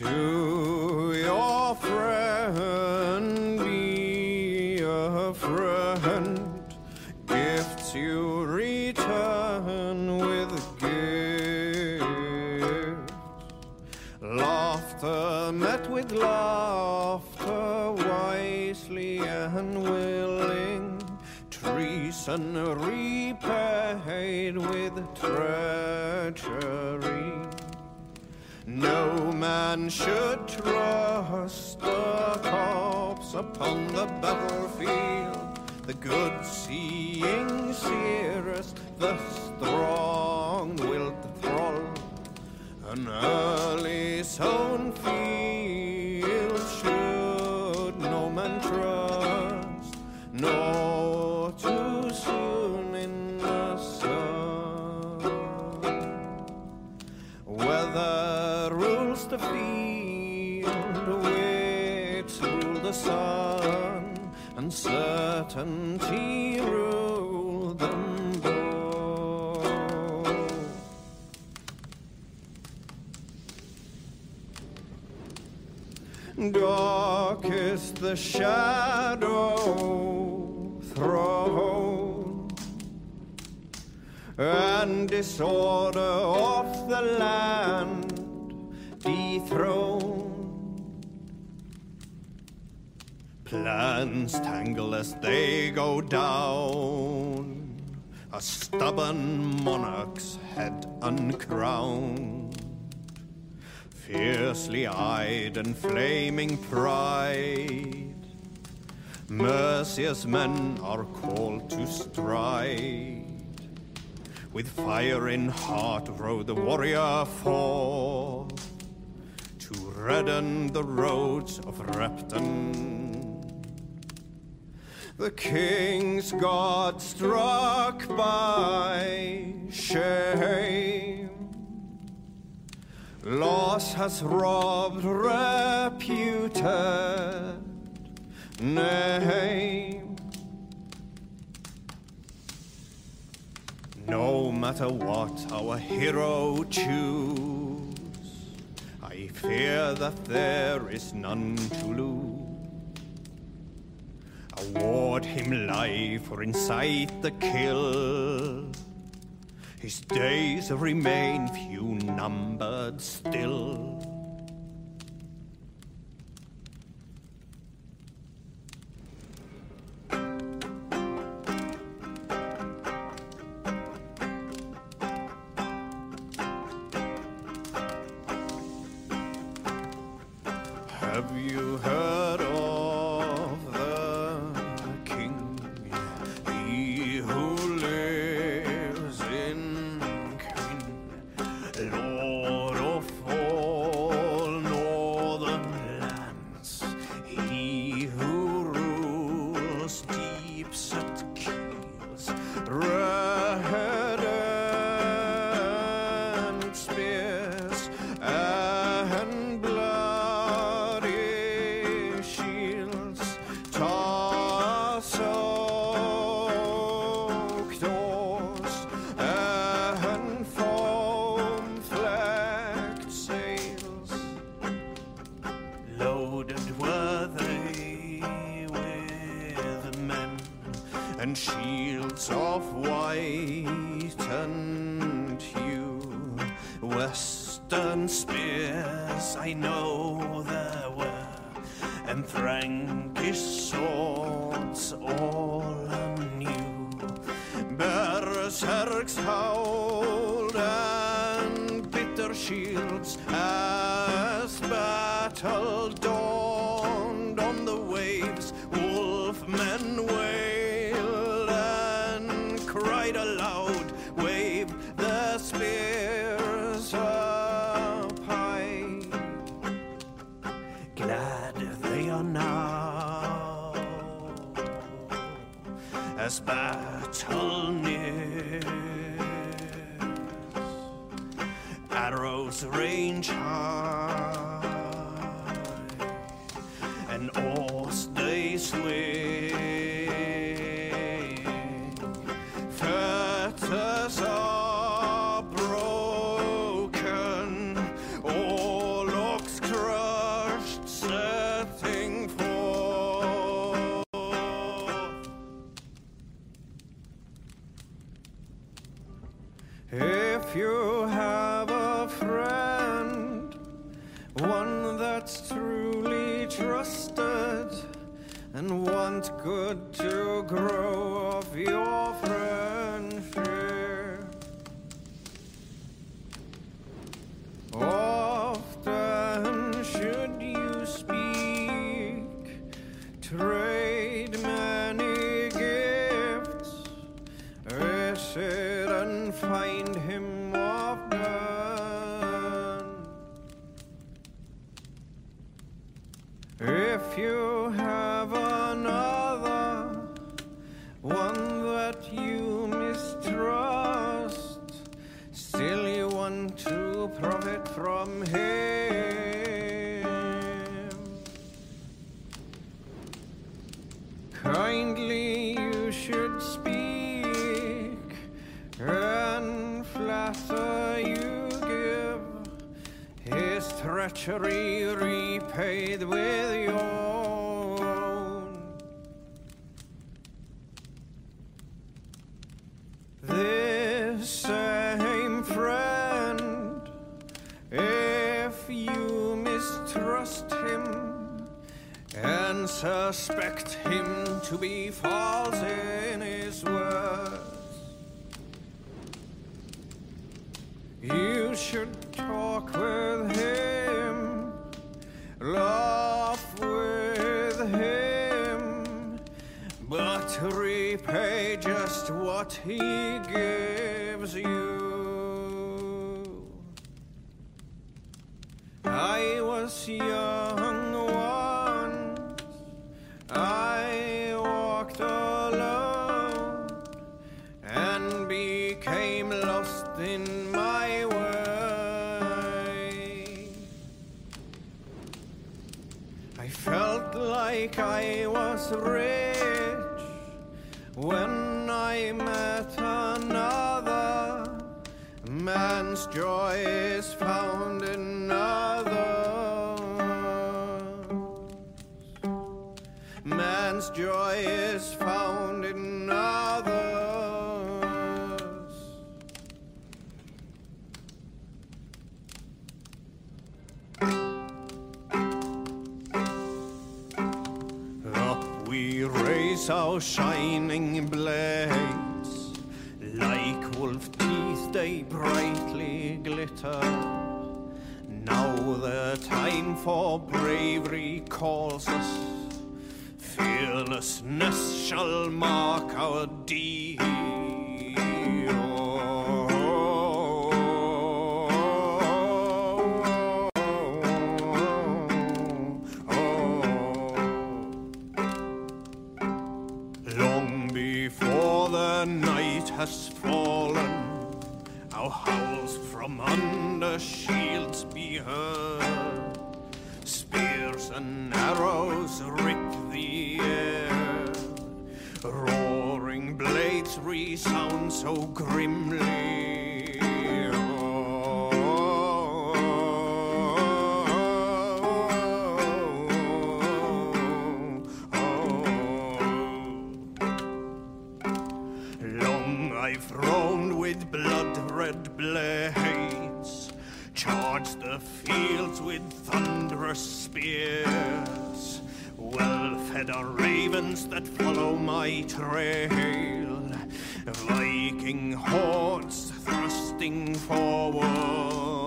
To your friend, be a friend. Gifts you return with gifts. Laughter met with laughter, wisely and willing. Treason repaid with treachery. No man should trust a corpse upon the battlefield. The good seeing seeress, the strong willed thrall. An early sown field Dark is the shadow thrown and disorder of the land dethroned. Plans tangle as they go down, a stubborn monarch's head uncrowned. Fiercely eyed and flaming pride, Mercian men are called to stride. With fire in heart rode the warrior forth to redden the roads of Repton. The king's God struck by shame. Loss has robbed reputed name. No matter what our hero choose, I fear that there is none to lose. Award him life or incite the kill. His days remain few numbered still. Deep and shields of white and hue. Western spears I know there were, and Frankish swords all anew. Berserks howled and bitter shields as battle dawned as battle nears. Arrows range high, If you treachery repaid with your own. This same friend, if you mistrust him and suspect him to be false in his words, laugh with him, but repay just what he gives you. I was young like I was rich when I met another. Man's joy is found our shining blades, like wolf teeth they brightly glitter. Now the time for bravery calls us. Fearlessness shall mark our deed. Spears and arrows rip the air. Roaring blades resound so grimly. Long I've roamed with blood-red blades, charged the fields with thunderous spears. Well-fed are ravens that follow my trail, Viking hordes thrusting forward.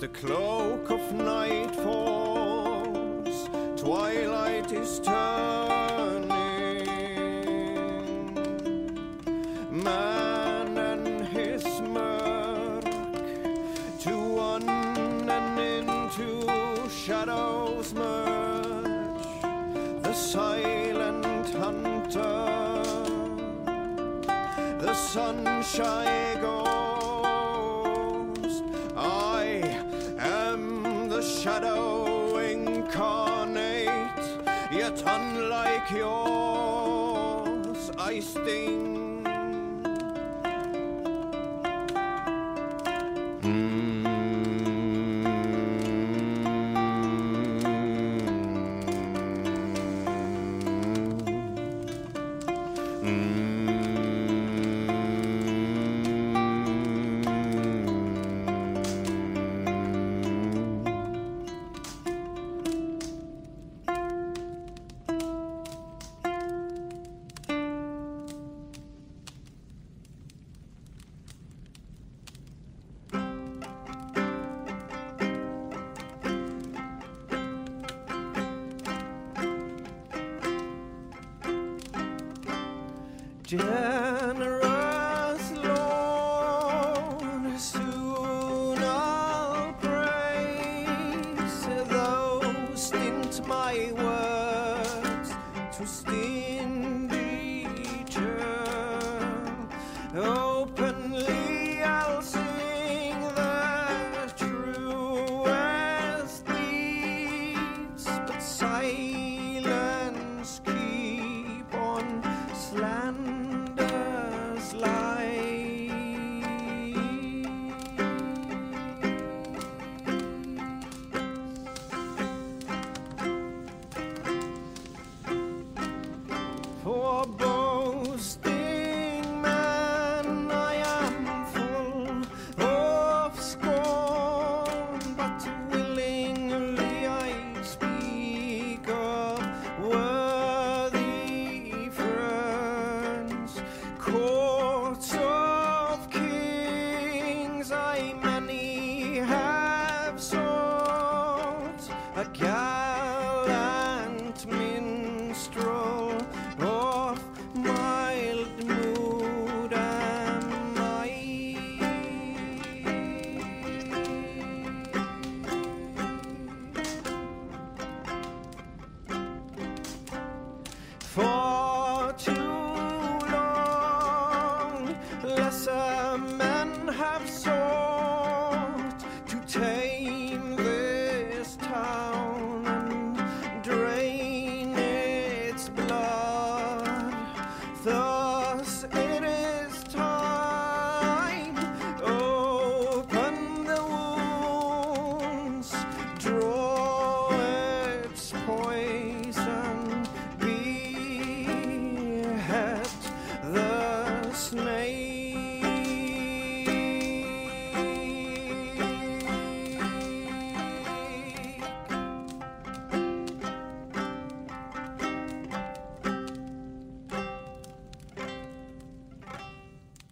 the cloak of night falls, twilight is turning. Man and his murk, to one and into shadows merge, the silent hunter, the sunshine goes. shadow incarnate, yet unlike yours, I sting. generous Lord, soon I'll praise those stint my way.